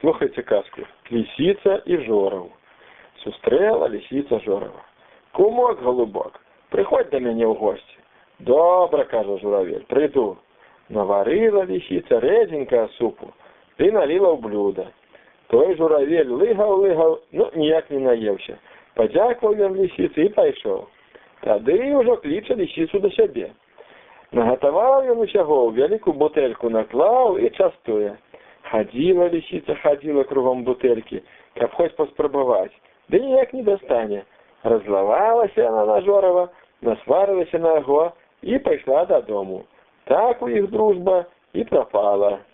Слухайте казку. Лисица и Жоров. Сустрела лисица Жорова. Кумок, голубок, приходь до мене в гості. Добре, каже журавель, прийду. Наварила лисиця реденького супу і налила в блюдо. Той журавель лигав-лигав, ну ніяк не наївся. Подякував він лисиці і пішов. Тоді вже кличе лисицю до себе. Наготовав він усього, велику бутельку наклав і частує. Ходила лисиця, ходила кругом бутельки, каб хоч поспробувати, да ніяк не достане. Разлавалася вона на Жорова, насварилася на його і пішла додому. Так у їх дружба і пропала.